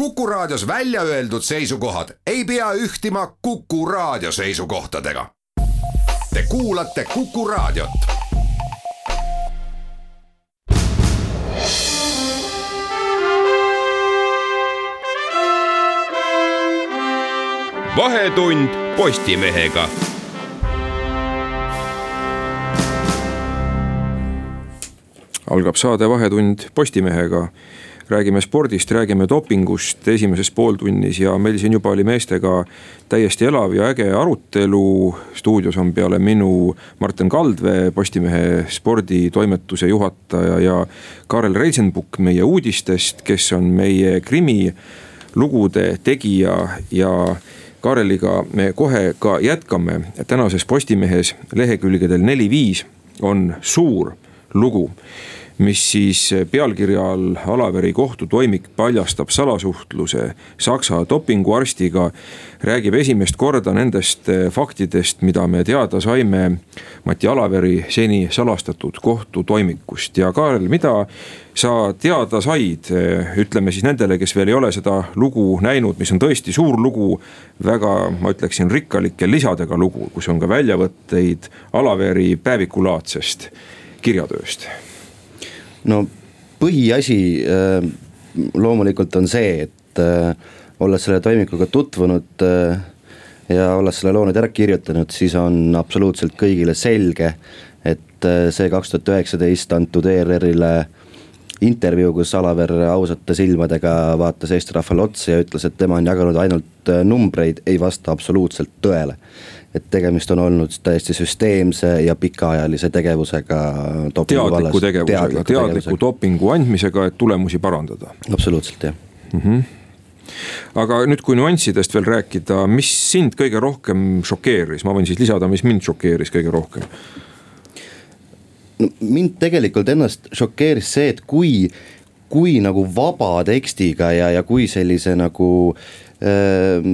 Kuku Raadios välja öeldud seisukohad ei pea ühtima Kuku Raadio seisukohtadega. Te kuulate Kuku Raadiot. vahetund Postimehega algab saade Vahetund Postimehega. Räägime spordist, räägime dopingust esimeses pooltunnis ja meil siin juba oli meestega täiesti elav ja äge arutelu. stuudios on peale minu Martin Kaldvee, Postimehe sporditoimetuse juhataja ja Karel Reisenbuk meie uudistest, kes on meie krimilugude tegija ja Kareliga me kohe ka jätkame. tänases Postimehes lehekülgedel neli-viis on suur lugu mis siis pealkirja all Alaveri kohtutoimik paljastab salasuhtluse Saksa dopinguarstiga. räägib esimest korda nendest faktidest, mida me teada saime Mati Alaveri seni salastatud kohtutoimikust ja Kaarel, mida sa teada said, ütleme siis nendele, kes veel ei ole seda lugu näinud, mis on tõesti suur lugu. väga, ma ütleksin rikkalikke lisadega lugu, kus on ka väljavõtteid Alaveri päevikulaadsest kirjatööst no põhiasi äh, loomulikult on see, et äh, olles selle toimikuga tutvunud äh, ja olles selle loo nüüd ära kirjutanud, siis on absoluutselt kõigile selge, et see kaks tuhat üheksateist antud ERR-ile intervjuu, kus Alaver ausate silmadega vaatas Eesti rahvale otsa ja ütles, et tema on jaganud ainult numbreid, ei vasta absoluutselt tõele et tegemist on olnud täiesti süsteemse ja pikaajalise tegevusega. teadliku tegevusega, teadliku dopingu andmisega, et tulemusi parandada. absoluutselt jah mm. -hmm aga nüüd, kui nüanssidest veel rääkida, mis sind kõige rohkem šokeeris, ma võin siis lisada, mis mind šokeeris kõige rohkem? no mind tegelikult ennast šokeeris see, et kui, kui nagu vaba tekstiga ja, ja kui sellise nagu äh,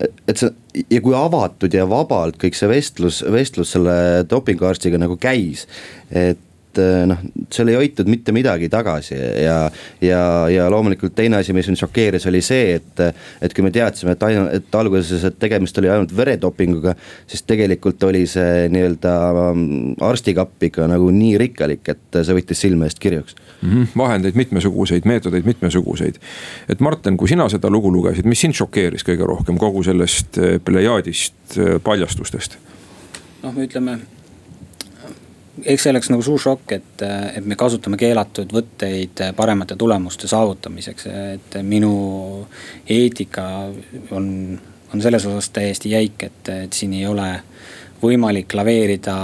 et see ja kui avatud ja vabalt kõik see vestlus, vestlus selle dopinguarstiga nagu käis, et Eh, noh, seal ei hoitud mitte midagi tagasi ja, ja, ja loomulikult teine asi, mis mind šokeeris, oli see, et. et kui me teadsime, et ainult, et alguses, et tegemist oli ainult veredopinguga, siis tegelikult oli see nii-öelda mm, arstikapp ikka nagu nii rikkalik, et see võttis silme eest kirjuks mm. -hmm. vahendeid mitmesuguseid, meetodeid mitmesuguseid. et Martin, kui sina seda lugu lugesid, mis sind šokeeris kõige rohkem kogu sellest eh, plejaadist eh, paljastustest? noh, me ütleme eks see oleks nagu suur šokk, et, et me kasutame keelatud võtteid paremate tulemuste saavutamiseks, et minu eetika on, on selles osas täiesti jäik, et, et siin ei ole võimalik laveerida,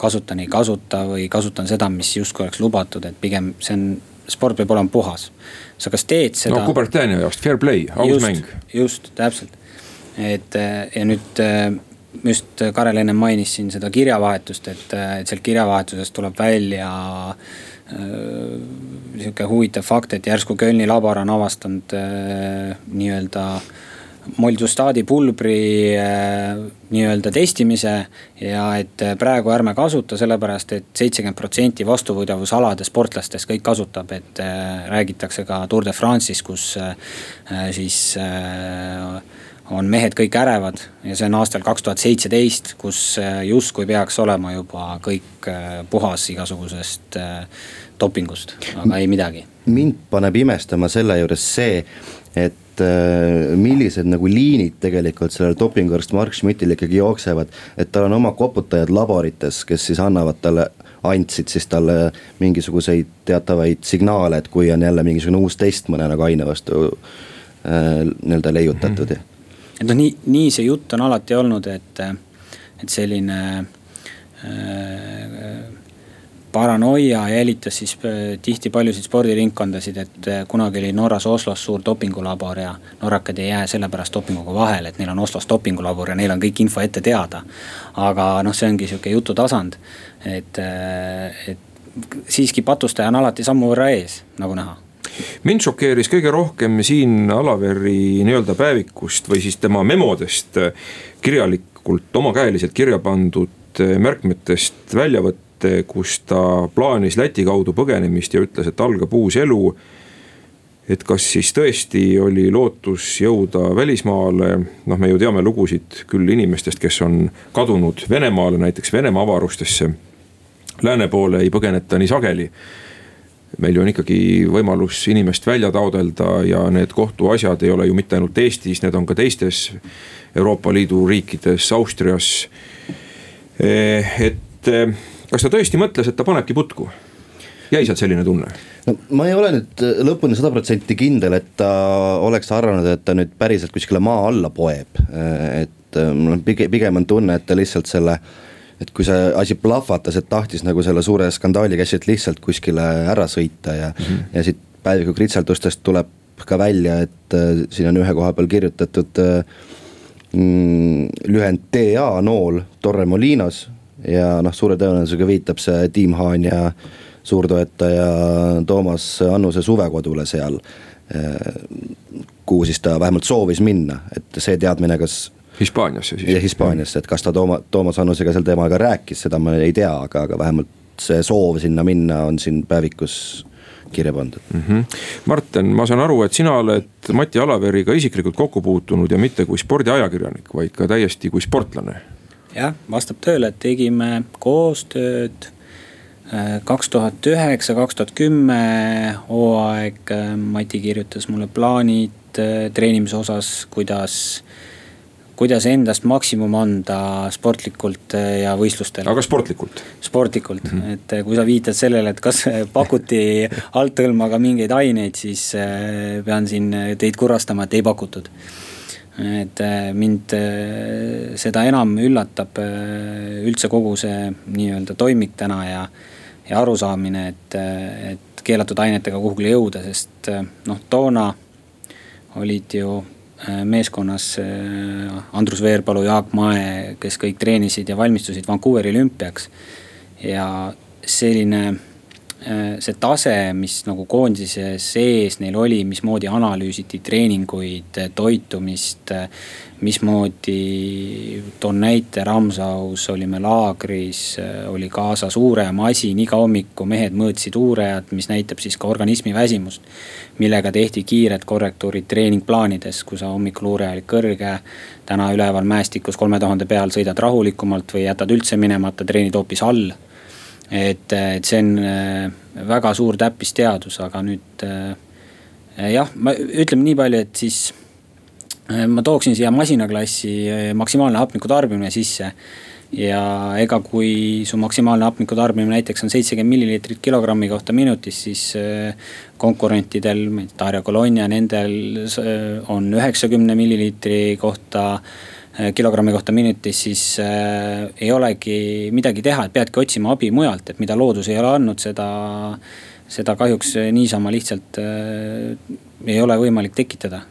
kasutan, ei kasuta või kasutan seda, mis justkui oleks lubatud, et pigem see on, sport peab olema puhas. sa kas teed seda. no Kubertani jaoks fair play, aus mäng. just, täpselt, et ja nüüd just Karel ennem mainis siin seda kirjavahetust, et, et sealt kirjavahetusest tuleb välja äh, sihuke huvitav fakt, et järsku Kölni labar on avastanud äh, nii-öelda moldüstaadi pulbri äh, nii-öelda testimise. ja et praegu ärme kasuta, sellepärast et seitsekümmend protsenti vastupidavasalade sportlastest kõik kasutab, et räägitakse ka Tour de France'is, kus siis äh, on mehed kõik ärevad ja see on aastal kaks tuhat seitseteist, kus äh, justkui peaks olema juba kõik äh, puhas igasugusest äh, dopingust, aga ei midagi. mind paneb imestama selle juures see, et millised nagu liinid tegelikult sellel dopinguarst Mark Schmidtil ikkagi jooksevad. et tal on oma koputajad laborites, kes siis annavad talle, andsid siis talle mingisuguseid teatavaid signaale, et kui on jälle mingisugune uus test mõne nagu aine vastu nii-öelda leiutatud mm. -hmm et noh, nii, nii see jutt on alati olnud, et, et selline äh, paranoia jälitas siis äh, tihti paljusid spordiringkondasid, et äh, kunagi oli Norras Oslos suur dopingulabor ja norrakad ei jää sellepärast dopinguga vahele, et neil on Oslos dopingulabor ja neil on kõik info ette teada. aga noh, see ongi sihuke jututasand, et, äh, et siiski patustaja on alati sammu võrra ees, nagu näha mind šokeeris kõige rohkem siin Alaveri nii-öelda päevikust või siis tema memodest kirjalikult omakäeliselt kirja pandud märkmetest väljavõtte, kus ta plaanis Läti kaudu põgenemist ja ütles, et algab uus elu. et kas siis tõesti oli lootus jõuda välismaale, noh, me ju teame lugusid küll inimestest, kes on kadunud Venemaale, näiteks Venemaa avarustesse. Lääne poole ei põgeneta nii sageli. Meil ju on ikkagi võimalus inimest välja taodelda ja need kohtuasjad ei ole ju mitte ainult Eestis, need on ka teistes Euroopa Liidu riikides, Austrias. et kas ta tõesti mõtles, et ta panebki putku? jäi sealt selline tunne? no ma ei ole nüüd äh, lõpuni sada protsenti kindel, et ta oleks arvanud, et ta nüüd päriselt kuskile maa alla poeb. Äh, et äh, mul on pigem, pigem on tunne, et ta lihtsalt selle, et kui see asi plahvatas, et tahtis nagu selle suure skandaali käsilt lihtsalt kuskile ära sõita ja mm, -hmm. ja siit päeviku kritseldustest tuleb ka välja, et siin on ühe koha peal kirjutatud mm, lühend TA nool Torremolinos ja noh, suure tõenäosusega viitab see Tiim Haan ja suurtoetaja Toomas Annuse suvekodule seal. kuhu siis ta vähemalt soovis minna, et see teadmine, kas. Hispaaniasse siis. Hispaaniasse, et kas ta Tooma, Toomas Annusega sel teemal ka rääkis, seda ma ei tea, aga, aga vähemalt see soov sinna minna on siin päevikus kirja pandud mm. -hmm. Martin, ma saan aru, et sina oled Mati Alaveriga isiklikult kokku puutunud ja mitte kui spordiajakirjanik, vaid ka täiesti kui sportlane. jah, vastab tõele, et tegime koostööd kaks tuhat üheksa, kaks tuhat kümme hooaeg, äh, Mati kirjutas mulle plaanid äh, treenimise osas, kuidas kuidas endast maksimum anda sportlikult äh, ja võistlustel. aga sportlikult? sportlikult mm, -hmm. et kui sa viitad sellele, et kas pakuti althõlmaga mingeid aineid, siis pean siin teid kurvastama, et ei pakutud. et mind seda enam üllatab üldse kogu see nii-öelda toimik täna ja ja arusaamine, et, et keelatud ainetega kuhugile jõuda, sest noh, toona olid ju äh, meeskonnas äh, Andrus Veerpalu, Jaak Mae, kes kõik treenisid ja valmistusid Vancouveri olümpiaks. ja selline Äh, see tase, mis nagu koondise sees neil oli, mismoodi analüüsiti treeninguid, toitumist. mismoodi, toon näite, Ramsaus olime laagris, oli kaasas uuremasin, iga hommiku mehed mõõtsid uurejat, mis näitab siis ka organismi väsimust. millega tehti kiired korrektuurid treeningplaanides, kui sa hommikul uure oli kõrge. täna üleval mäestikus kolme tuhande peal sõidad rahulikumalt või jätad üldse minemata, treenid hoopis all et, et see on äh, väga suur täppisteadus, aga nüüd äh, jah, ma ütleme nii palju, et siis äh, ma tooksin siia masinaklassi maksimaalne hapniku tarbimine sisse. ja ega kui su maksimaalne hapniku tarbimine näiteks on seitsekümmend milliliitrit kilogrammi kohta minutis, siis konkurentidel, Darja Colonia, nendel on üheksakümne milliliitri kohta Äh, kilogrammi kohta minutis, siis äh, ei olegi midagi teha, et peadki otsima abi mujalt, et mida loodus ei ole andnud, seda, seda kahjuks niisama lihtsalt äh, ei ole võimalik tekitada.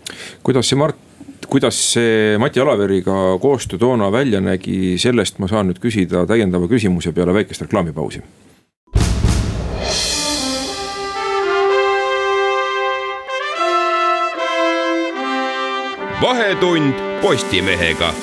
kuidas see Mart kuidas see Mati Alaveriga koostöö toona välja nägi, sellest ma saan nüüd küsida täiendava küsimuse peale väikest reklaamipausi. Vahetund Postimehega.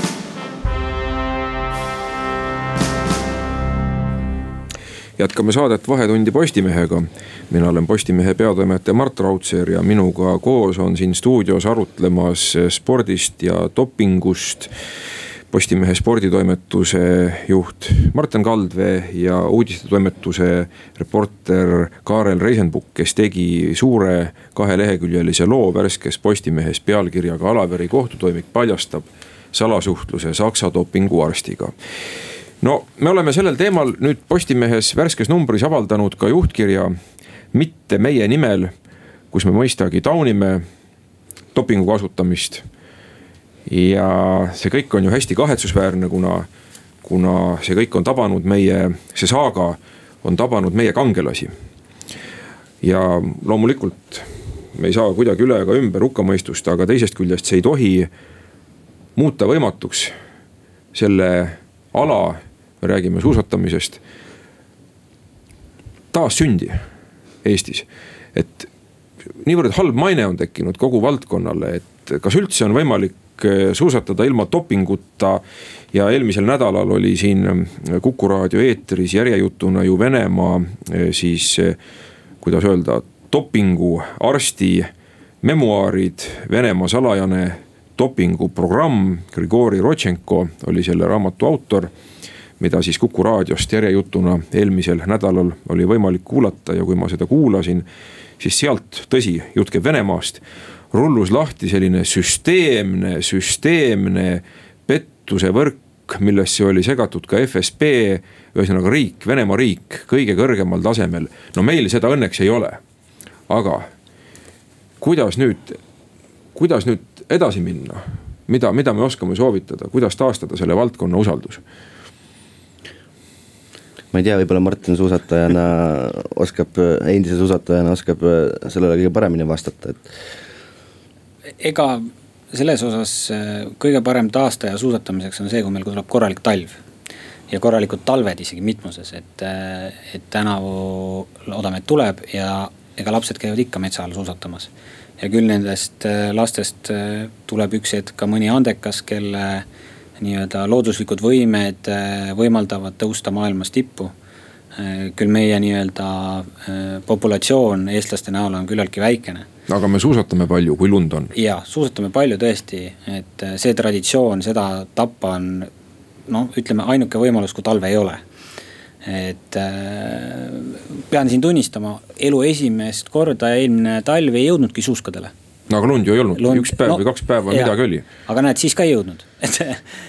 jätkame saadet Vahetundi Postimehega. mina olen Postimehe peatoimetaja Mart Raudseer ja minuga koos on siin stuudios arutlemas spordist ja dopingust Postimehe sporditoimetuse juht Martin Kaldvee ja uudistetoimetuse reporter Kaarel Reisenbuk, kes tegi suure kaheleheküljelise loo värskes Postimehes pealkirjaga Alaveri kohtutoimik paljastab salasuhtluse Saksa dopinguarstiga no me oleme sellel teemal nüüd Postimehes värskes numbris avaldanud ka juhtkirja mitte meie nimel, kus me mõistagi taunime dopingu kasutamist ja see kõik on ju hästi kahetsusväärne, kuna, kuna see kõik on tabanud meie, see saaga on tabanud meie kangelasi. ja loomulikult me ei saa kuidagi üle ega ümber hukkamõistust, aga teisest küljest see ei tohi muuta võimatuks selle ala, me räägime suusatamisest, taassündi Eestis. et niivõrd halb maine on tekkinud kogu valdkonnale, et kas üldse on võimalik suusatada ilma dopinguta. ja eelmisel nädalal oli siin eh, Kuku raadio eetris järjejutuna ju Venemaa eh, siis, kuidas öelda, dopinguarsti memuaarid, Venemaa salajane dopinguprogramm, Grigori Rodtšenko oli selle raamatu autor mida siis Kuku raadiost järjejutuna eelmisel nädalal oli võimalik kuulata. Ja kui ma seda kuulasin, siis sealt, tõsi, jutt käib Venemaast, rullus lahti selline süsteemne, süsteemne pettuse võrk, millesse oli segatud ka FSB, ühesõnaga riik, Venemaa riik kõige kõrgemal tasemel. no meil seda õnneks ei ole. aga kuidas nüüd, kuidas nüüd edasi minna? mida, mida me oskame soovitada, kuidas taastada selle valdkonna usaldus? ma ei tea, võib-olla Martin suusatajana oskab, endise suusatajana oskab sellele kõige paremini vastata, et. Ega selles osas äh, kõige parem taastaja suusatamiseks on see, kui meil tuleb korralik talv. ja korralikud talved isegi mitmuses, et, äh, et tänavu loodame, et tuleb ja ega lapsed käivad ikka metsa all suusatamas. ja küll nendest äh, lastest tuleb üks hetk ka mõni andekas, kelle nii-öelda looduslikud võimed võimaldavad tõusta maailmas tippu. Küll meie nii-öelda populatsioon eestlaste näol on küllaltki väikene. Aga me suusatame palju, kui lund on? ja, suusatame palju tõesti, et see traditsioon, seda tappa on noh, ütleme ainuke võimalus, kui talve ei ole. Et äh, pean siin tunnistama, elu esimest korda eelmine talv ei jõudnudki suuskadele. No aga lund ju ei olnud, üks päev no, või kaks päeva, midagi oli. aga näed, siis ka ei jõudnud, et,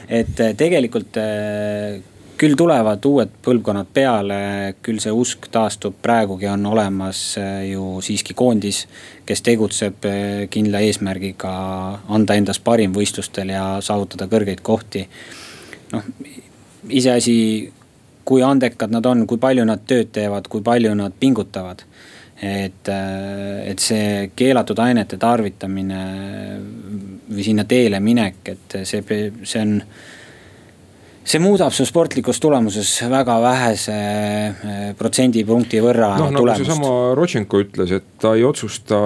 et tegelikult äh, küll tulevad uued põlvkonnad peale, küll see usk taastub, praegugi on olemas äh, ju siiski koondis, kes tegutseb äh, kindla eesmärgiga anda endast parim võistlustel ja saavutada kõrgeid kohti. noh, iseasi, kui andekad nad on, kui palju nad tööd teevad, kui palju nad pingutavad et, äh, et see keelatud ainete tarvitamine või sinna teele minek, et see, see on see muudab su sportlikus tulemuses väga vähese äh, protsendipunkti võrra noh, nagu seesama Rodtšenko ütles, et ta ei otsusta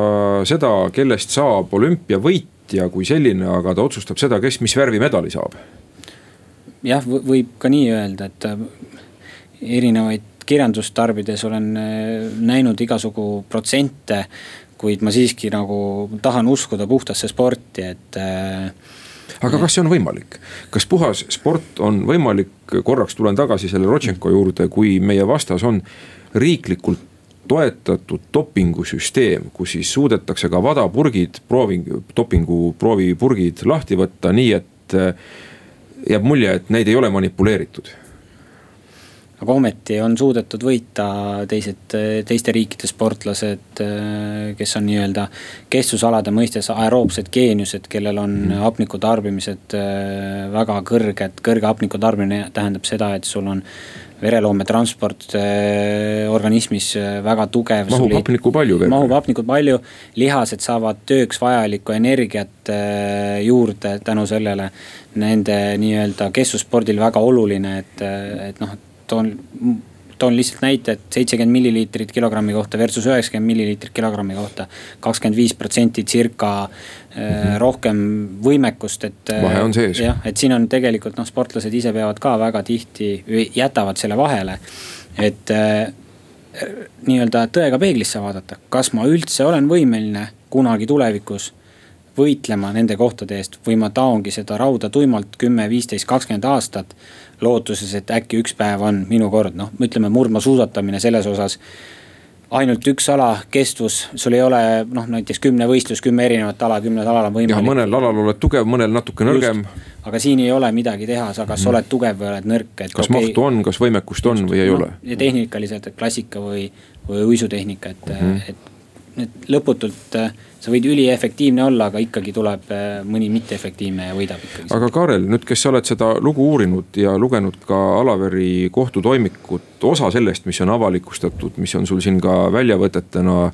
seda, kellest saab olümpiavõitja kui selline, aga ta otsustab seda, kes mis värvi medali saab. jah, võib ka nii öelda, et äh, erinevaid kirjandust tarbides olen äh, näinud igasugu protsente. kuid ma siiski nagu tahan uskuda puhtasse sporti, et äh, aga kas see on võimalik, kas puhas sport on võimalik, korraks tulen tagasi selle Rodtšenko juurde, kui meie vastas on riiklikult toetatud dopingusüsteem, kus siis suudetakse ka vadapurgid, proovi, dopinguproovipurgid lahti võtta, nii et äh, jääb mulje, et neid ei ole manipuleeritud aga ometi on suudetud võita teised, teiste riikide sportlased, kes on nii-öelda kestsusalade mõistes aeroobsed geeniused, kellel on mm. hapniku tarbimised äh, väga kõrged. kõrge hapniku tarbimine tähendab seda, et sul on vereloometransport äh, organismis äh, väga tugev. mahub hapnikku palju mahub hapnikku palju, lihased saavad tööks vajalikku energiat juurde tänu sellele. Nende nii-öelda kestsusspordil väga oluline, et, et noh, toon, toon lihtsalt näite, et seitsekümmend milliliitrit kilogrammi kohta versus üheksakümmend milliliitrit kilogrammi kohta. kakskümmend viis protsenti circa mm -hmm. rohkem võimekust, et. vahe on sees. jah, et siin on tegelikult noh, sportlased ise peavad ka väga tihti, jätavad selle vahele, et äh, nii-öelda tõega peeglisse vaadata, kas ma üldse olen võimeline kunagi tulevikus võitlema nende kohtade eest või ma taongi seda rauda tuimalt kümme, viisteist, kakskümmend aastat. Lootuses, et äkki üks päev on minu kord, noh, ütleme murdmaasuusatamine selles osas ainult üks ala, kestvus, sul ei ole noh, näiteks kümne võistlus, kümme erinevat ala, kümnel alal on võimalik. mõnel alal oled tugev, mõnel natuke nõrgem. aga siin ei ole midagi teha, sa kas mm. oled tugev või oled nõrk, et. kas okay, mahtu on, kas võimekust on just, või ei no, ole? ja tehnikaliselt, et klassika või, või uisutehnika, et mm, -hmm. et need lõputult, äh, sa võid üliefektiivne olla, aga ikkagi tuleb äh, mõni mitteefektiivne ja võidab ikkagi. aga Kaarel, nüüd, kes sa oled seda lugu uurinud ja lugenud ka Alaveri kohtutoimikut, osa sellest, mis on avalikustatud, mis on sul siin ka väljavõtetena,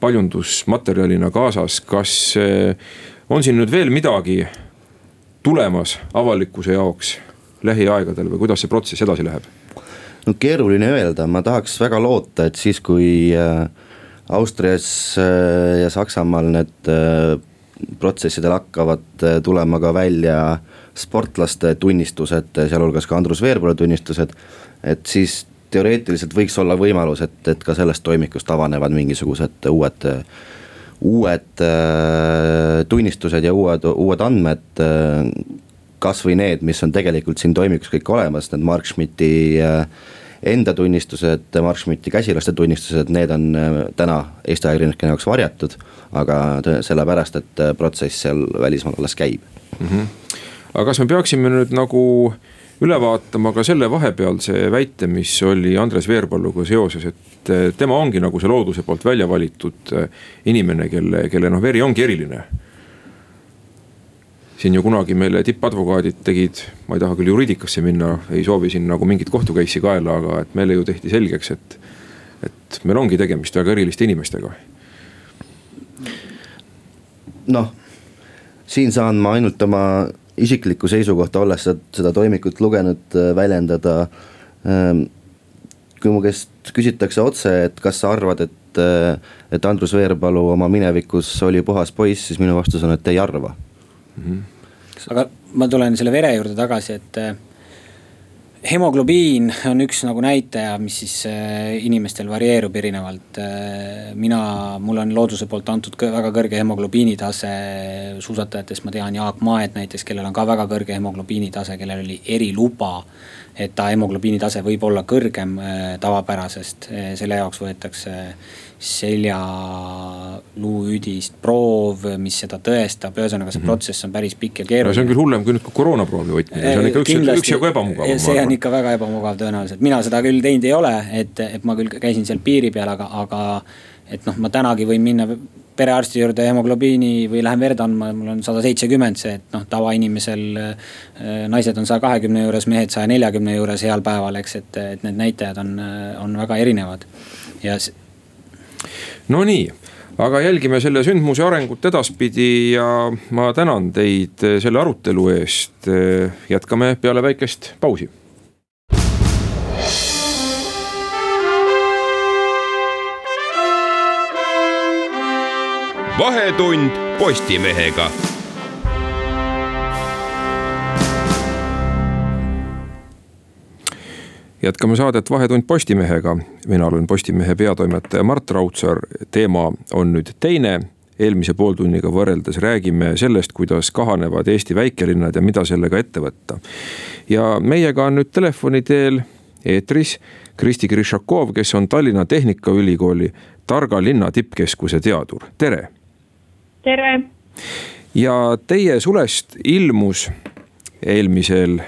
paljundusmaterjalina kaasas, kas äh, on siin nüüd veel midagi tulemas avalikkuse jaoks lähiaegadel või kuidas see protsess edasi läheb? no keeruline öelda, ma tahaks väga loota, et siis, kui äh, Austrias äh, ja Saksamaal need äh, protsessidel hakkavad äh, tulema ka välja sportlaste tunnistused, sealhulgas ka Andrus Veerpalu tunnistused. et siis teoreetiliselt võiks olla võimalus, et, et ka sellest toimikust avanevad mingisugused uued, uued tunnistused ja uued, uued andmed kasvõi need, mis on tegelikult siin toimikus kõik olemas, need Mark Schmidti enda tunnistused, Mark Schmidti käsilaste tunnistused, need on täna Eesti ajakirjanike jaoks varjatud. aga sellepärast, et protsess seal välismaal alles käib mm. -hmm. aga kas me peaksime nüüd nagu äh, üle vaatama ka selle vahepealse väite, mis oli Andres Veerpalluga seoses, et eh, tema ongi nagu see looduse poolt välja valitud inimene, kelle, kelle noh, veri ongi eriline. Siin ju kunagi meile tippadvokaadid tegid, ma ei taha küll juriidikasse minna, ei soovi siin nagu mingit kohtu case'i kaela, aga et meile ju tehti selgeks, et, et meil ongi tegemist väga eriliste inimestega. noh, siin saan ma ainult oma isiklikku seisukohta, olles seda, seda toimikut lugenud, äh, väljendada. Ähm, kui mu käest küsitakse otse, et kas sa arvad, et, äh, et Andrus Veerpalu oma minevikus oli puhas poiss, siis minu vastus on, et ei arva mm. -hmm. Aga ma tulen selle vere juurde tagasi, et äh, hemoglobiin on üks nagu näitaja, mis siis äh, inimestel varieerub erinevalt. Äh, mina, mul on looduse poolt antud väga kõrge hemoglobiini tase, suusatajatest ma tean Jaak Maed näiteks, kellel on ka väga kõrge hemoglobiini tase, kellel oli eriluba et ta hemoglobiini tase võib olla kõrgem äh, tavapärasest, äh, selle jaoks võetakse seljaluuüdist proov, mis seda tõestab, ühesõnaga see mm -hmm. protsess on päris pikk ja keeruline no,. see on küll hullem kui nüüd koroonaproovi võtmine, see on ikka üks, üksjagu ebamugav. see on ikka väga ebamugav tõenäoliselt, mina seda küll teinud ei ole, et, et ma küll käisin seal piiri peal, aga, aga et noh, ma tänagi võin minna perearsti juurde hemoglobiini või lähen verd andma, mul on sada seitsekümmend see, et noh, tavainimesel äh, naised on saja kahekümne juures, mehed saja neljakümne juures heal päeval, eks, et, et need näitajad on, on väga erinevad ja. Nonii, aga jälgime selle sündmuse arengut edaspidi ja ma tänan teid selle arutelu eest. jätkame peale väikest pausi vahetund Postimehega. jätkame saadet Vahetund Postimehega, mina olen Postimehe peatoimetaja Mart Raudsaar, teema on nüüd teine. Eelmise pooltunniga võrreldes räägime sellest, kuidas kahanevad Eesti väikelinnad ja mida sellega ette võtta. ja meiega on nüüd telefoni teel eetris Kristi Krišakov, kes on Tallinna Tehnikaülikooli Targa linna tippkeskuse teadur, tere tere. ja teie sulest ilmus eelmisel,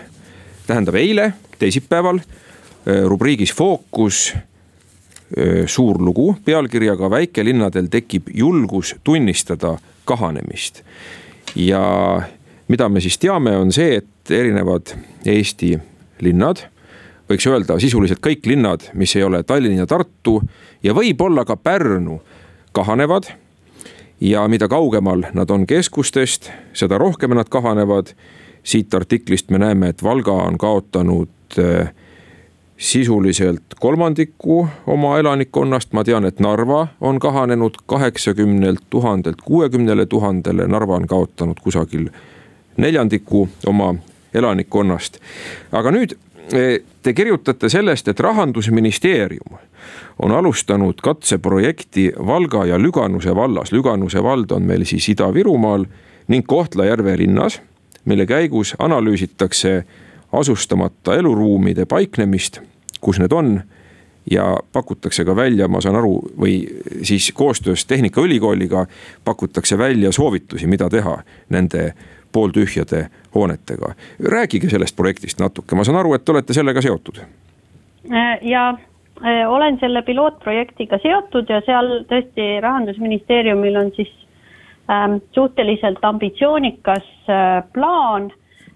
tähendab eile, teisipäeval äh, rubriigis Fookus äh, suur lugu pealkirjaga Väikelinnadel tekib julgus tunnistada kahanemist. ja mida me siis teame, on see, et erinevad Eesti linnad, võiks öelda sisuliselt kõik linnad, mis ei ole Tallinn ja Tartu ja võib-olla ka Pärnu, kahanevad ja mida kaugemal nad on keskustest, seda rohkem nad kahanevad. siit artiklist me näeme, et Valga on kaotanud äh, sisuliselt kolmandiku oma elanikkonnast, ma tean, et Narva on kahanenud kaheksakümnelt tuhandelt kuuekümnele tuhandele, Narva on kaotanud kusagil neljandiku oma elanikkonnast. aga nüüd te kirjutate sellest, et rahandusministeerium on alustanud katseprojekti Valga ja Lüganuse vallas. Lüganuse vald on meil siis Ida-Virumaal ning Kohtla-Järve linnas, mille käigus analüüsitakse asustamata eluruumide paiknemist, kus need on ja pakutakse ka välja, ma saan aru, või siis koostöös Tehnikaülikooliga pakutakse välja soovitusi, mida teha nende pooltühjade hoonetega. rääkige sellest projektist natuke, ma saan aru, et te olete sellega seotud. ja Äh, olen selle pilootprojektiga seotud ja seal tõesti rahandusministeeriumil on siis ähm, suhteliselt ambitsioonikas äh, plaan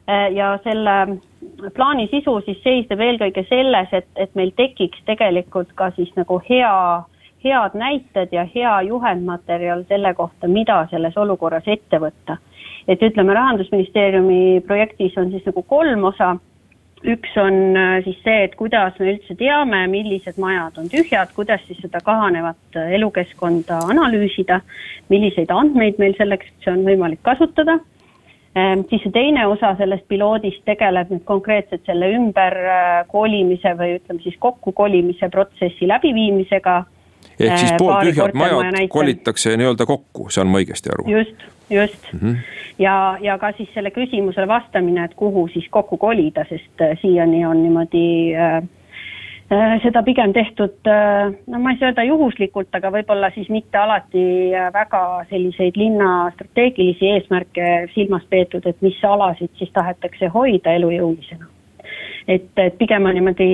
äh, ja selle plaani sisu siis seisneb eelkõige selles, et, et meil tekiks tegelikult ka siis nagu hea, head näited ja hea juhendmaterjal selle kohta, mida selles olukorras ette võtta. Et ütleme, rahandusministeeriumi projektis on siis nagu kolm osa üks on äh, siis see, et kuidas me üldse teame, millised majad on tühjad, kuidas siis seda kahanevat äh, elukeskkonda analüüsida, milliseid andmeid meil selleks on võimalik kasutada. Ähm, siis see teine osa sellest piloodist tegeleb nüüd konkreetselt selle ümberkolimise äh, või ütleme siis kokkukolimise protsessi läbiviimisega ehk siis pooltühjad majad kolitakse nii-öelda kokku, saan ma õigesti aru? just, just mm. -hmm. ja, ja ka siis selle küsimusele vastamine, et kuhu siis kokku kolida, sest siiani on niimoodi äh, Äh, seda pigem tehtud, äh, no ma ei saa öelda juhuslikult, aga võib-olla siis mitte alati äh, väga selliseid linna strateegilisi eesmärke silmas peetud, et mis alasid siis tahetakse hoida elujõulisena. Et, et pigem on niimoodi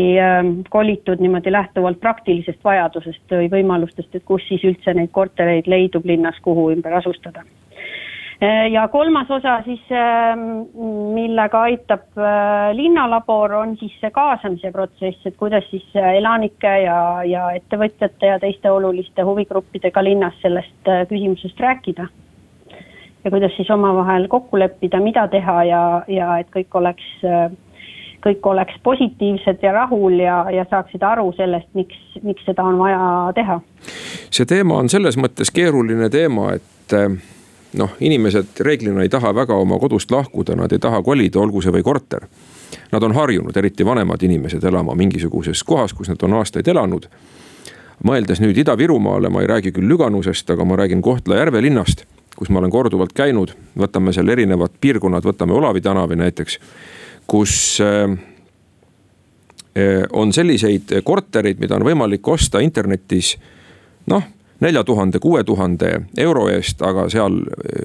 kolitud niimoodi lähtuvalt praktilisest vajadusest või võimalustest, et kus siis üldse neid kortereid leidub linnas, kuhu ümber asustada Äh, ja kolmas osa siis, ähm, millega aitab äh, linnalabor, on siis see kaasamise protsess, et kuidas siis äh, elanike ja, ja ettevõtjate ja teiste oluliste huvigruppidega linnas sellest küsimusest rääkida. ja kuidas siis omavahel kokku leppida, mida teha ja, ja et kõik oleks, kõik oleks positiivsed ja rahul ja, ja saaksid aru sellest, miks, miks seda on vaja teha. see teema on selles mõttes keeruline teema, et noh, inimesed reeglina ei taha väga oma kodust lahkuda, nad ei taha kolida, olgu see või korter. Nad on harjunud, eriti vanemad inimesed, elama mingisuguses kohas, kus nad on aastaid elanud. mõeldes nüüd Ida-Virumaale, ma ei räägi küll Lüganusest, aga ma räägin Kohtla-Järve linnast, kus ma olen korduvalt käinud. võtame seal erinevad piirkonnad, võtame Olavi tänavi näiteks, kus äh, äh, on selliseid kortereid, mida on võimalik osta internetis noh nelja tuhande, kuue tuhande euro eest, aga seal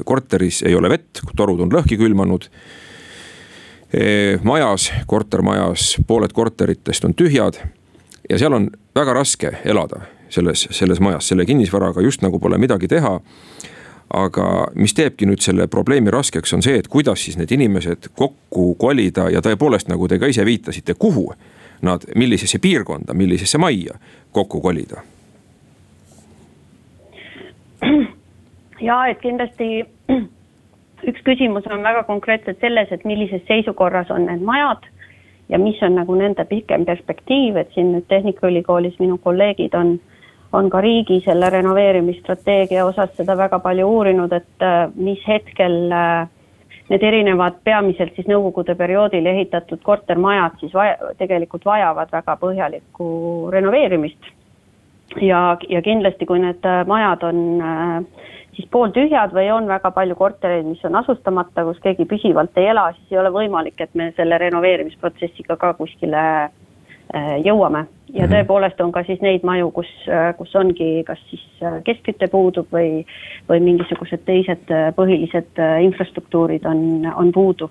korteris ei ole vett, torud on lõhki külmanud. Majas, kortermajas, pooled korteritest on tühjad ja seal on väga raske elada selles, selles majas, selle kinnisvaraga just nagu pole midagi teha. Aga mis teebki nüüd selle probleemi raskeks, on see, et kuidas siis need inimesed kokku kolida ja tõepoolest, nagu te ka ise viitasite, kuhu nad, millisesse piirkonda, millisesse majja kokku kolida? Ja et kindlasti üks küsimus on väga konkreetselt selles, et millises seisukorras on need majad ja mis on nagu nende pikem perspektiiv, et siin nüüd Tehnikaülikoolis minu kolleegid on, on ka riigi selle renoveerimisstrateegia osas seda väga palju uurinud, et äh, mis hetkel äh, need erinevad peamiselt siis nõukogude perioodil ehitatud kortermajad siis vaja, tegelikult vajavad väga põhjalikku renoveerimist. Ja, ja kindlasti, kui need äh, majad on siis pooltühjad või on väga palju kortereid, mis on asustamata, kus keegi püsivalt ei ela, siis ei ole võimalik, et me selle renoveerimisprotsessiga ka kuskile jõuame. ja mhm. tõepoolest on ka siis neid maju, kus, kus ongi kas siis keskküte puudub või, või mingisugused teised põhilised infrastruktuurid on, on puudu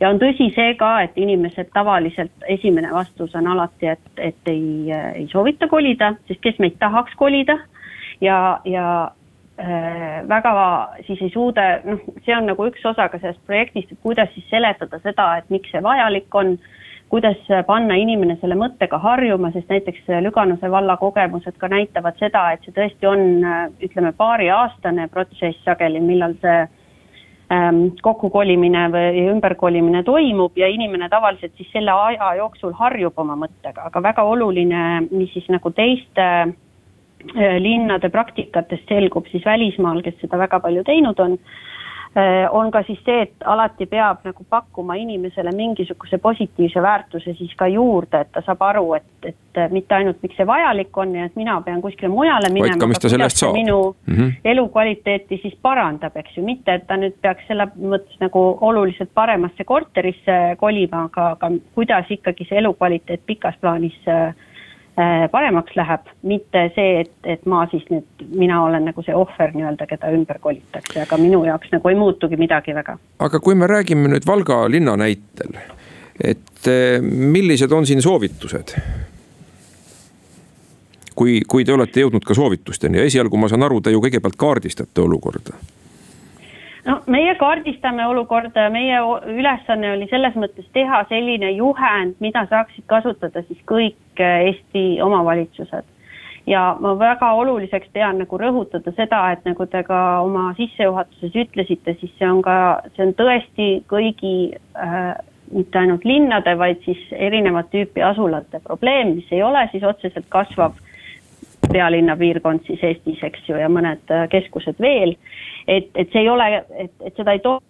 ja on tõsi see ka, et inimesed tavaliselt, esimene vastus on alati, et, et ei, ei soovita kolida, sest kes meid tahaks kolida ja, ja äh, väga siis ei suuda, noh, see on nagu üks osa ka sellest projektist, et kuidas siis seletada seda, et miks see vajalik on kuidas panna inimene selle mõttega harjuma, sest näiteks Lüganuse valla kogemused ka näitavad seda, et see tõesti on, ütleme, paariaastane protsess sageli, millal see Ähm, kokkukolimine või ümberkolimine toimub ja inimene tavaliselt siis selle aja jooksul harjub oma mõttega, aga väga oluline, mis siis nagu teiste äh, linnade praktikatest selgub siis välismaal, kes seda väga palju teinud on on ka siis see, et alati peab nagu pakkuma inimesele mingisuguse positiivse väärtuse siis ka juurde, et ta saab aru, et, et mitte ainult, miks see vajalik on ja et mina pean kuskile mujale minema, aga kuidas see minu mm -hmm. elukvaliteeti siis parandab, eks ju, mitte et ta nüüd peaks selle mõttes nagu oluliselt paremasse korterisse kolima, aga, aga kuidas ikkagi see elukvaliteet pikas plaanis äh, Äh, paremaks läheb, mitte see, et, et ma siis nüüd, mina olen nagu see ohver nii-öelda, keda ümber kolitakse, aga minu jaoks nagu ei muutugi midagi väga. aga kui me räägime nüüd Valga linna näitel, et äh, millised on siin soovitused? kui, kui te olete jõudnud ka soovitusteni ja esialgu ma saan aru, te ju kõigepealt kaardistate olukorda no meie kaardistame olukorda ja meie ülesanne oli selles mõttes teha selline juhend, mida saaksid kasutada siis kõik eh, Eesti omavalitsused. ja ma väga oluliseks pean nagu rõhutada seda, et nagu te ka oma sissejuhatuses ütlesite, siis see on ka, see on tõesti kõigi äh, mitte ainult linnade, vaid siis erinevat tüüpi asulate probleem, mis ei ole siis otseselt kasvav pealinna piirkond siis Eestis, eks ju, ja mõned äh, keskused veel. et, et see ei ole, et, et seda ei too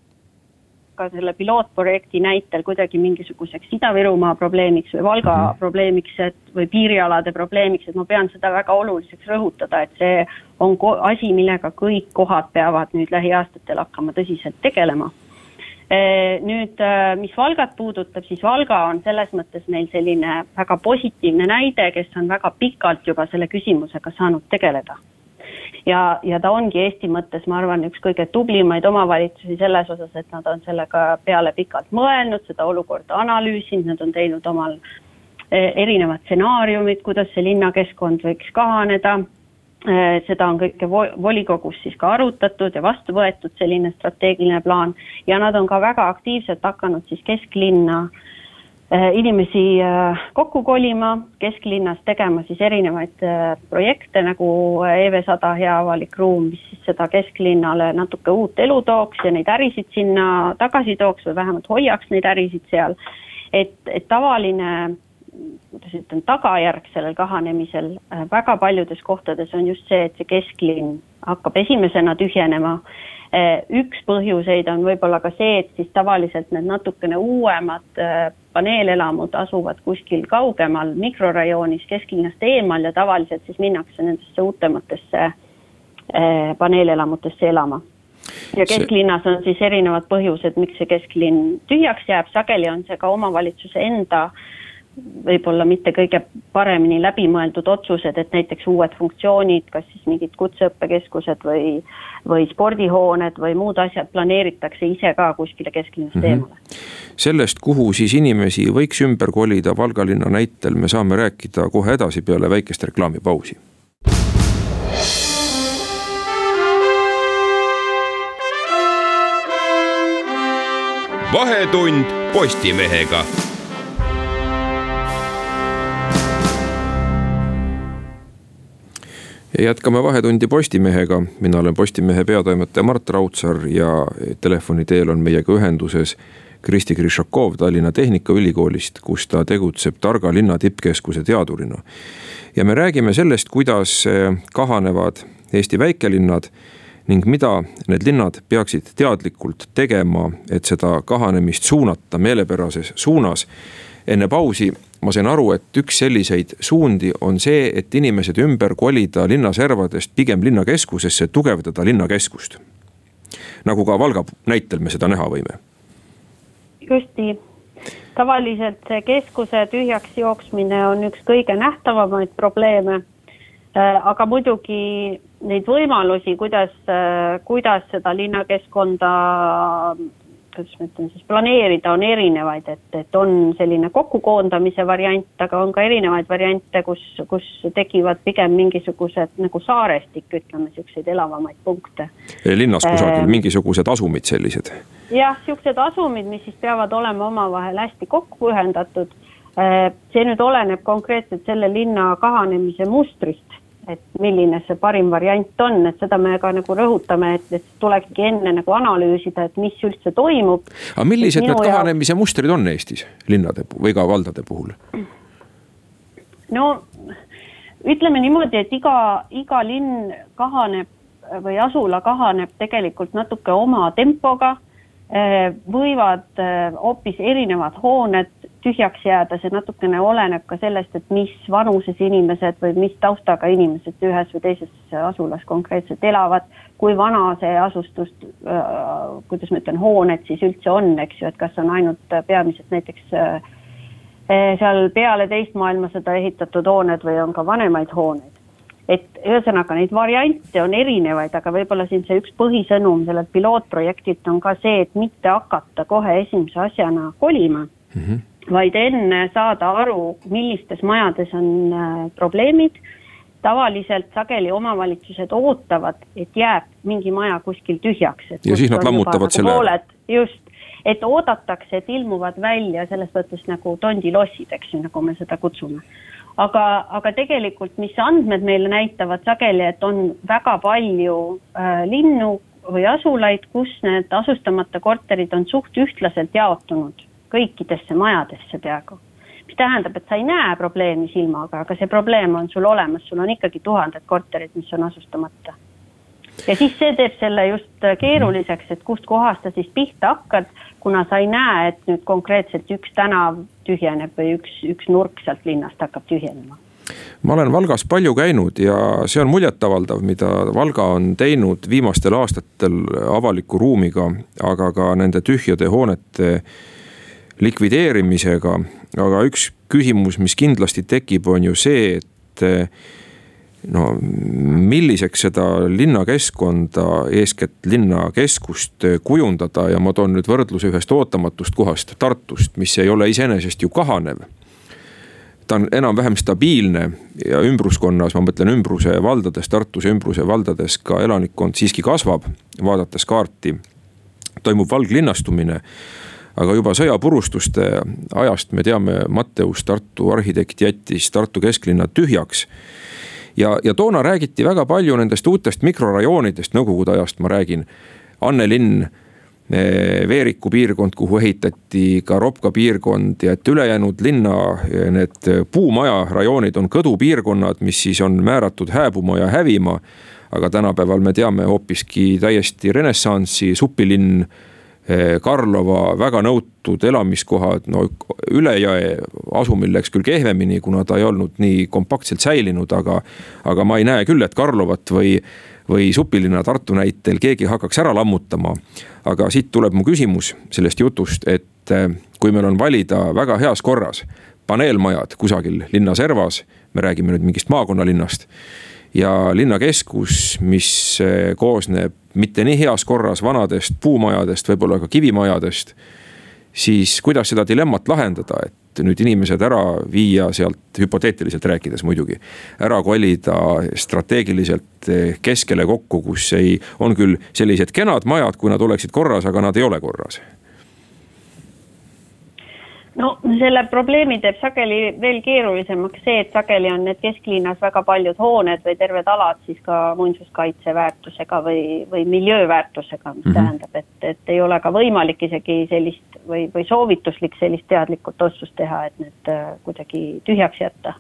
hakka selle pilootprojekti näitel kuidagi mingisuguseks Ida-Virumaa probleemiks või Valga mm probleemiks, et või piirialade probleemiks, et ma pean seda väga oluliseks rõhutada, et see on asi, millega kõik kohad peavad nüüd lähiaastatel hakkama tõsiselt tegelema nüüd, e, mis Valgat puudutab, siis Valga on selles mõttes meil selline väga positiivne näide, kes on väga pikalt juba selle küsimusega saanud tegeleda ja, ja ta ongi Eesti mõttes, ma arvan, üks kõige tublimaid omavalitsusi selles osas, et nad on sellega peale pikalt mõelnud, seda olukorda analüüsinud, nad on teinud omal e, erinevad stsenaariumid, kuidas see linnakeskkond võiks kahaneda. E, seda on kõike volikogus siis ka arutatud ja vastu võetud selline strateegiline plaan ja nad on ka väga aktiivselt hakanud siis kesklinna äh, Äh, inimesi äh, kokku kolima, kesklinnas tegema siis erinevaid äh, projekte nagu EV100 hea avalik ruum, mis siis seda kesklinnale natuke uut elu tooks ja neid ärisid sinna tagasi tooks või vähemalt hoiaks neid ärisid seal. et, et tavaline, kuidas ütlen, tagajärg sellel kahanemisel väga paljudes kohtades on just see, et see kesklinn hakkab esimesena tühjenema Eh, üks põhjuseid on võib-olla ka see, et siis tavaliselt need natukene uuemad eh, paneelelamud asuvad kuskil kaugemal mikrorajoonis kesklinnast eemal ja tavaliselt siis minnakse nendesse uutematesse paneelelamutesse elama. ja kesklinnas on siis erinevad põhjused, miks see kesklinn tühjaks jääb, sageli on see ka omavalitsuse enda äh, võib-olla mitte kõige paremini läbimõeldud otsused, et näiteks uued funktsioonid, kas siis mingid kutseõppekeskused või, või spordihooned või muud asjad planeeritakse ise ka kuskile kesklinnast mm -hmm. eemale. sellest, kuhu siis inimesi võiks ümber kolida Valga linna näitel, me saame rääkida kohe edasi peale väikest reklaamipausi. vahetund Postimehega jätkame Vahetundi Postimehega, mina olen Postimehe peatoimetaja Mart Raudsaar ja telefoni teel on meiega ühenduses Kristi Krišakov Tallinna Tehnikaülikoolist, kus ta tegutseb targa linna tippkeskuse teadurina. ja me räägime sellest, kuidas kahanevad Eesti väikelinnad ning mida need linnad peaksid teadlikult tegema, et seda kahanemist suunata meelepärases suunas. Enne pausi ma sain aru, et üks selliseid suundi on see, et inimesed ümber kolida linnaservadest pigem linnakeskusesse, tugevdada linnakeskust. nagu ka Valga näitel me seda näha võime. just nii, tavaliselt see keskuse tühjaks jooksmine on üks kõige nähtavamaid probleeme. Äh, aga muidugi neid võimalusi, kuidas, äh, kuidas seda linnakeskkonda kuidas ma ütlen siis, planeerida on erinevaid, et, et on selline kokkukoondamise variant, aga on ka erinevaid variante, kus, kus tekivad pigem mingisugused nagu saarestik, ütleme, niisuguseid elavamaid punkte. linnas kusagil äh, mingisugused asumid sellised? jah, niisugused asumid, mis siis peavad olema omavahel hästi kokku ühendatud. Äh, see nüüd oleneb konkreetselt selle linna kahanemise mustrist et milline see parim variant on, et seda me ka nagu rõhutame, et, et tulekski enne nagu analüüsida, et mis üldse toimub. aga millised need kahanemise mustrid on Eestis linnade või ka valdade puhul? no ütleme niimoodi, et iga, iga linn kahaneb või asula kahaneb tegelikult natuke oma tempoga võivad hoopis erinevad hooned tühjaks jääda, see natukene oleneb ka sellest, et mis vanuses inimesed või mis taustaga inimesed ühes või teises asulas konkreetselt elavad. kui vana see asustus, äh, kuidas ma ütlen, hooned siis üldse on, eks ju, et kas on ainult peamiselt näiteks äh, seal peale teist maailmasõda ehitatud hooned või on ka vanemaid hooneid et ühesõnaga neid variante on erinevaid, aga võib-olla siin see üks põhisõnum sellelt pilootprojektilt on ka see, et mitte hakata kohe esimese asjana kolima mm. -hmm vaid enne saada aru, millistes majades on äh, probleemid. tavaliselt sageli omavalitsused ootavad, et jääb mingi maja kuskil tühjaks. ja siis nad lammutavad selle ära. just, et oodatakse, et ilmuvad välja selles mõttes nagu tondilossid, eks ju, nagu me seda kutsume. aga, aga tegelikult, mis andmed meile näitavad sageli, et on väga palju äh, linnu või asulaid, kus need asustamata korterid on suht ühtlaselt jaotunud kõikidesse majadesse peaaegu. mis tähendab, et sa ei näe probleemi silmaga, aga see probleem on sul olemas, sul on ikkagi tuhanded korterid, mis on asustamata. ja siis see teeb selle just keeruliseks, et kustkohast sa siis pihta hakkad, kuna sa ei näe, et nüüd konkreetselt üks tänav tühjeneb või üks, üks nurk sealt linnast hakkab tühjenema ma olen Valgas palju käinud ja see on muljetavaldav, mida Valga on teinud viimastel aastatel avaliku ruumiga, aga ka nende tühjade hoonete likvideerimisega. aga üks küsimus, mis kindlasti tekib, on ju see, et no milliseks seda linnakeskkonda, eeskätt linnakeskust kujundada ja ma toon nüüd võrdluse ühest ootamatust kohast, Tartust, mis ei ole iseenesest ju kahanev. ta on enam-vähem stabiilne ja ümbruskonnas, ma mõtlen ümbruse valdades, Tartuse ümbruse valdades ka elanikkond siiski kasvab, vaadates kaarti. toimub valglinnastumine aga juba sõjapurustuste ajast me teame, Matteus, Tartu arhitekt jättis Tartu kesklinna tühjaks ja, ja toona räägiti väga palju nendest uutest mikrorajoonidest, nõukogude ajast ma räägin. Annelinn, eh, Veeriku piirkond, kuhu ehitati ka Ropka piirkond ja et ülejäänud linna eh, need puumaja rajoonid on kõdupiirkonnad, mis siis on määratud hääbuma ja hävima. aga tänapäeval me teame hoopiski täiesti renessansi supilinn Karlova väga nõutud elamiskohad, no üle jõe asumil läks küll kehvemini, kuna ta ei olnud nii kompaktselt säilinud, aga. aga ma ei näe küll, et Karlovat või, või supilinna Tartu näitel keegi hakkaks ära lammutama. aga siit tuleb mu küsimus sellest jutust, et eh, kui meil on valida väga heas korras paneelmajad kusagil linna servas, me räägime nüüd mingist maakonnalinnast ja linnakeskus, mis eh, koosneb mitte nii heas korras vanadest puumajadest, võib-olla ka kivimajadest. siis kuidas seda dilemmat lahendada, et nüüd inimesed ära viia sealt hüpoteetiliselt rääkides muidugi. ära kolida strateegiliselt eh, keskele kokku, kus ei, on küll sellised kenad majad, kui nad oleksid korras, aga nad ei ole korras no selle probleemi teeb sageli veel keerulisemaks see, et sageli on need kesklinnas väga paljud hooned või terved alad siis ka muinsuskaitse väärtusega või, või miljööväärtusega, mis mm -hmm. tähendab, et, et ei ole ka võimalik isegi sellist või, või soovituslik sellist teadlikut otsust teha, et need äh, kuidagi tühjaks jätta.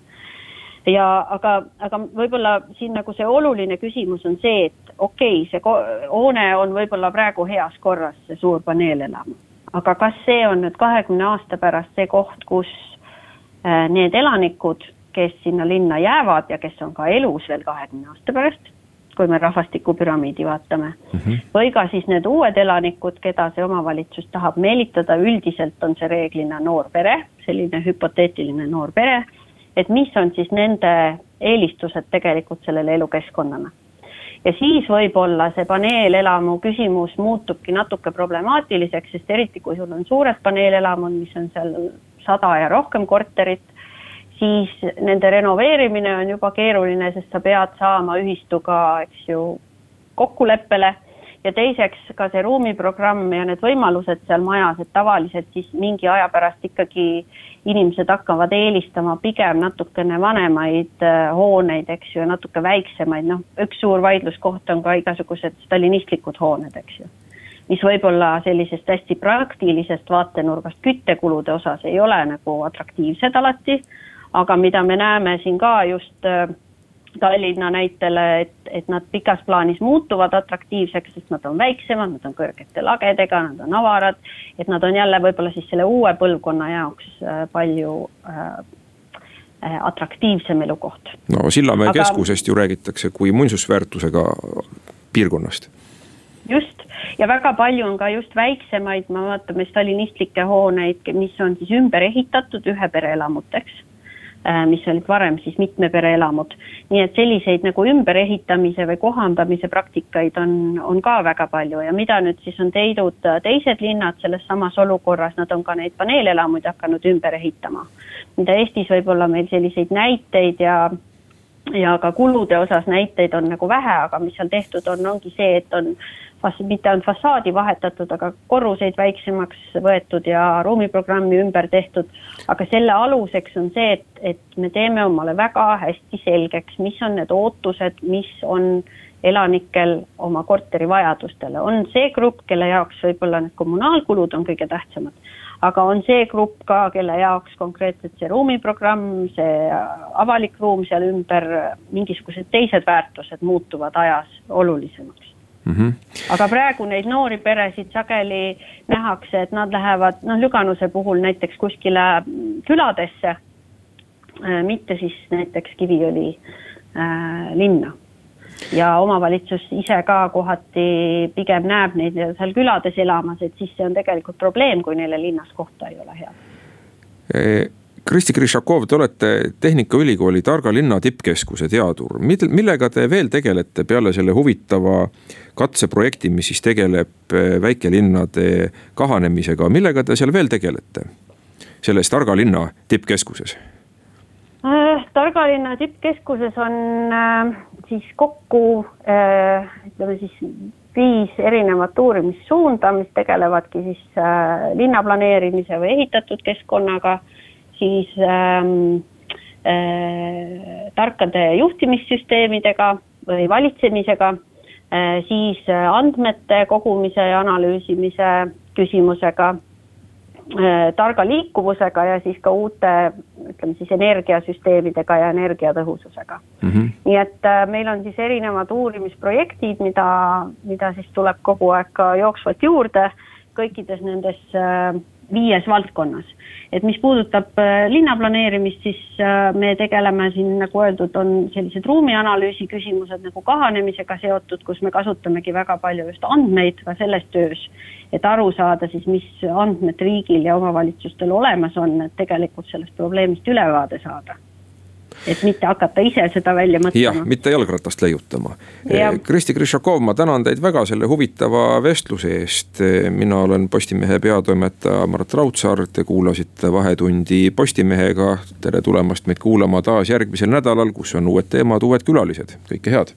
ja aga, aga võib-olla siin nagu see oluline küsimus on see, et okei okay,, see hoone on võib-olla praegu heas korras, see suur paneelelamu aga kas see on nüüd kahekümne aasta pärast see koht, kus äh, need elanikud, kes sinna linna jäävad ja kes on ka elus veel kahekümne aasta pärast, kui me rahvastikupüramiidi vaatame mm. -hmm. või ka siis need uued elanikud, keda see omavalitsus tahab meelitada, üldiselt on see reeglina noor pere, selline hüpoteetiline noor pere. et mis on siis nende eelistused tegelikult sellele elukeskkonnale ja siis võib-olla see paneelelamu küsimus muutubki natuke problemaatiliseks, sest eriti kui sul on suured paneelelamud, mis on seal sada ja rohkem korterit, siis nende renoveerimine on juba keeruline, sest sa pead saama ühistuga, eks ju, kokkuleppele ja teiseks ka see ruumiprogramm ja need võimalused seal majas, et tavaliselt siis mingi aja pärast ikkagi inimesed hakkavad eelistama pigem natukene vanemaid äh, hooneid, eks ju, natuke väiksemaid, noh, üks suur vaidluskoht on ka igasugused stalinistlikud hooned, eks ju. mis võib-olla sellisest hästi praktilisest vaatenurgast küttekulude osas ei ole nagu atraktiivsed alati, aga mida me näeme siin ka just äh, Tallinna näitele, et, et nad pikas plaanis muutuvad atraktiivseks, sest nad on väiksemad, nad on kõrgete lagedega, nad on avarad. et nad on jälle võib-olla siis selle uue põlvkonna jaoks äh, palju äh, äh, atraktiivsem elukoht. no Sillamäe Aga... keskusest ju räägitakse kui muinsusväärtusega piirkonnast. just ja väga palju on ka just väiksemaid, me vaatame stalinistlikke hooneid, mis on siis ümber ehitatud ühe pere elamuteks Äh, mis olid varem siis mitme pere elamud. nii et selliseid nagu ümberehitamise või kohandamise praktikaid on, on ka väga palju ja mida nüüd siis on teinud teised linnad selles samas olukorras, nad on ka neid paneelelamuid hakanud ümber ehitama. mida Eestis võib-olla meil selliseid näiteid ja ja ka kulude osas näiteid on nagu vähe, aga mis seal tehtud on, ongi see, et on mitte ainult fassaadi vahetatud, aga korruseid väiksemaks võetud ja ruumiprogrammi ümber tehtud. aga selle aluseks on see, et, et me teeme omale väga hästi selgeks, mis on need ootused, mis on elanikel oma korteri vajadustele, on see grupp, kelle jaoks võib-olla need kommunaalkulud on kõige tähtsamad aga on see grupp ka, kelle jaoks konkreetselt see ruumiprogramm, see avalik ruum seal ümber, mingisugused teised väärtused muutuvad ajas olulisemaks mm. -hmm. aga praegu neid noori peresid sageli nähakse, et nad lähevad noh, Lüganuse puhul näiteks kuskile küladesse, mitte siis näiteks Kiviõli äh, linna ja omavalitsus ise ka kohati pigem näeb neid seal külades elamas, et siis see on tegelikult probleem, kui neile linnas kohta ei ole head. Kristi Krišakov, te olete Tehnikaülikooli Targa linna tippkeskuse teadur, millega te veel tegelete peale selle huvitava katseprojekti, mis siis tegeleb e, väikelinnade kahanemisega, millega te seal veel tegelete? selles Targa linna tippkeskuses? Äh, Targa linna tippkeskuses on äh, siis kokku äh, ütleme siis viis erinevat uurimissuunda, mis tegelevadki siis linnaplaneerimise või ehitatud keskkonnaga, siis ähm, äh, tarkade juhtimissüsteemidega või valitsemisega äh,, siis andmete kogumise ja analüüsimise küsimusega Äh, targa liikuvusega ja siis ka uute, ütleme siis energiasüsteemidega ja energiatõhususega mm. -hmm. nii et äh, meil on siis erinevad uurimisprojektid, mida, mida siis tuleb kogu aeg ka jooksvalt juurde kõikides nendes äh, viies valdkonnas. et mis puudutab äh, linnaplaneerimist, siis äh, me tegeleme siin, nagu öeldud, on sellised ruumianalüüsi küsimused nagu kahanemisega seotud, kus me kasutamegi väga palju just andmeid ka selles töös. et aru saada siis, mis andmed riigil ja omavalitsustel olemas on, et tegelikult sellest probleemist ülevaade saada et mitte hakata ise seda välja mõtlema. jah, mitte jalgratast leiutama. Eh, Kristi Krišakov, ma tänan teid väga selle huvitava vestluse eest. Mina olen Postimehe peatoimetaja Mart Raudsaar, te kuulasite Vahetundi Postimehega. tere tulemast meid kuulama taas järgmisel nädalal, kus on uued teemad, uued külalised, kõike head.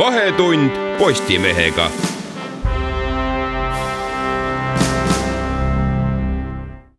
vahetund Postimehega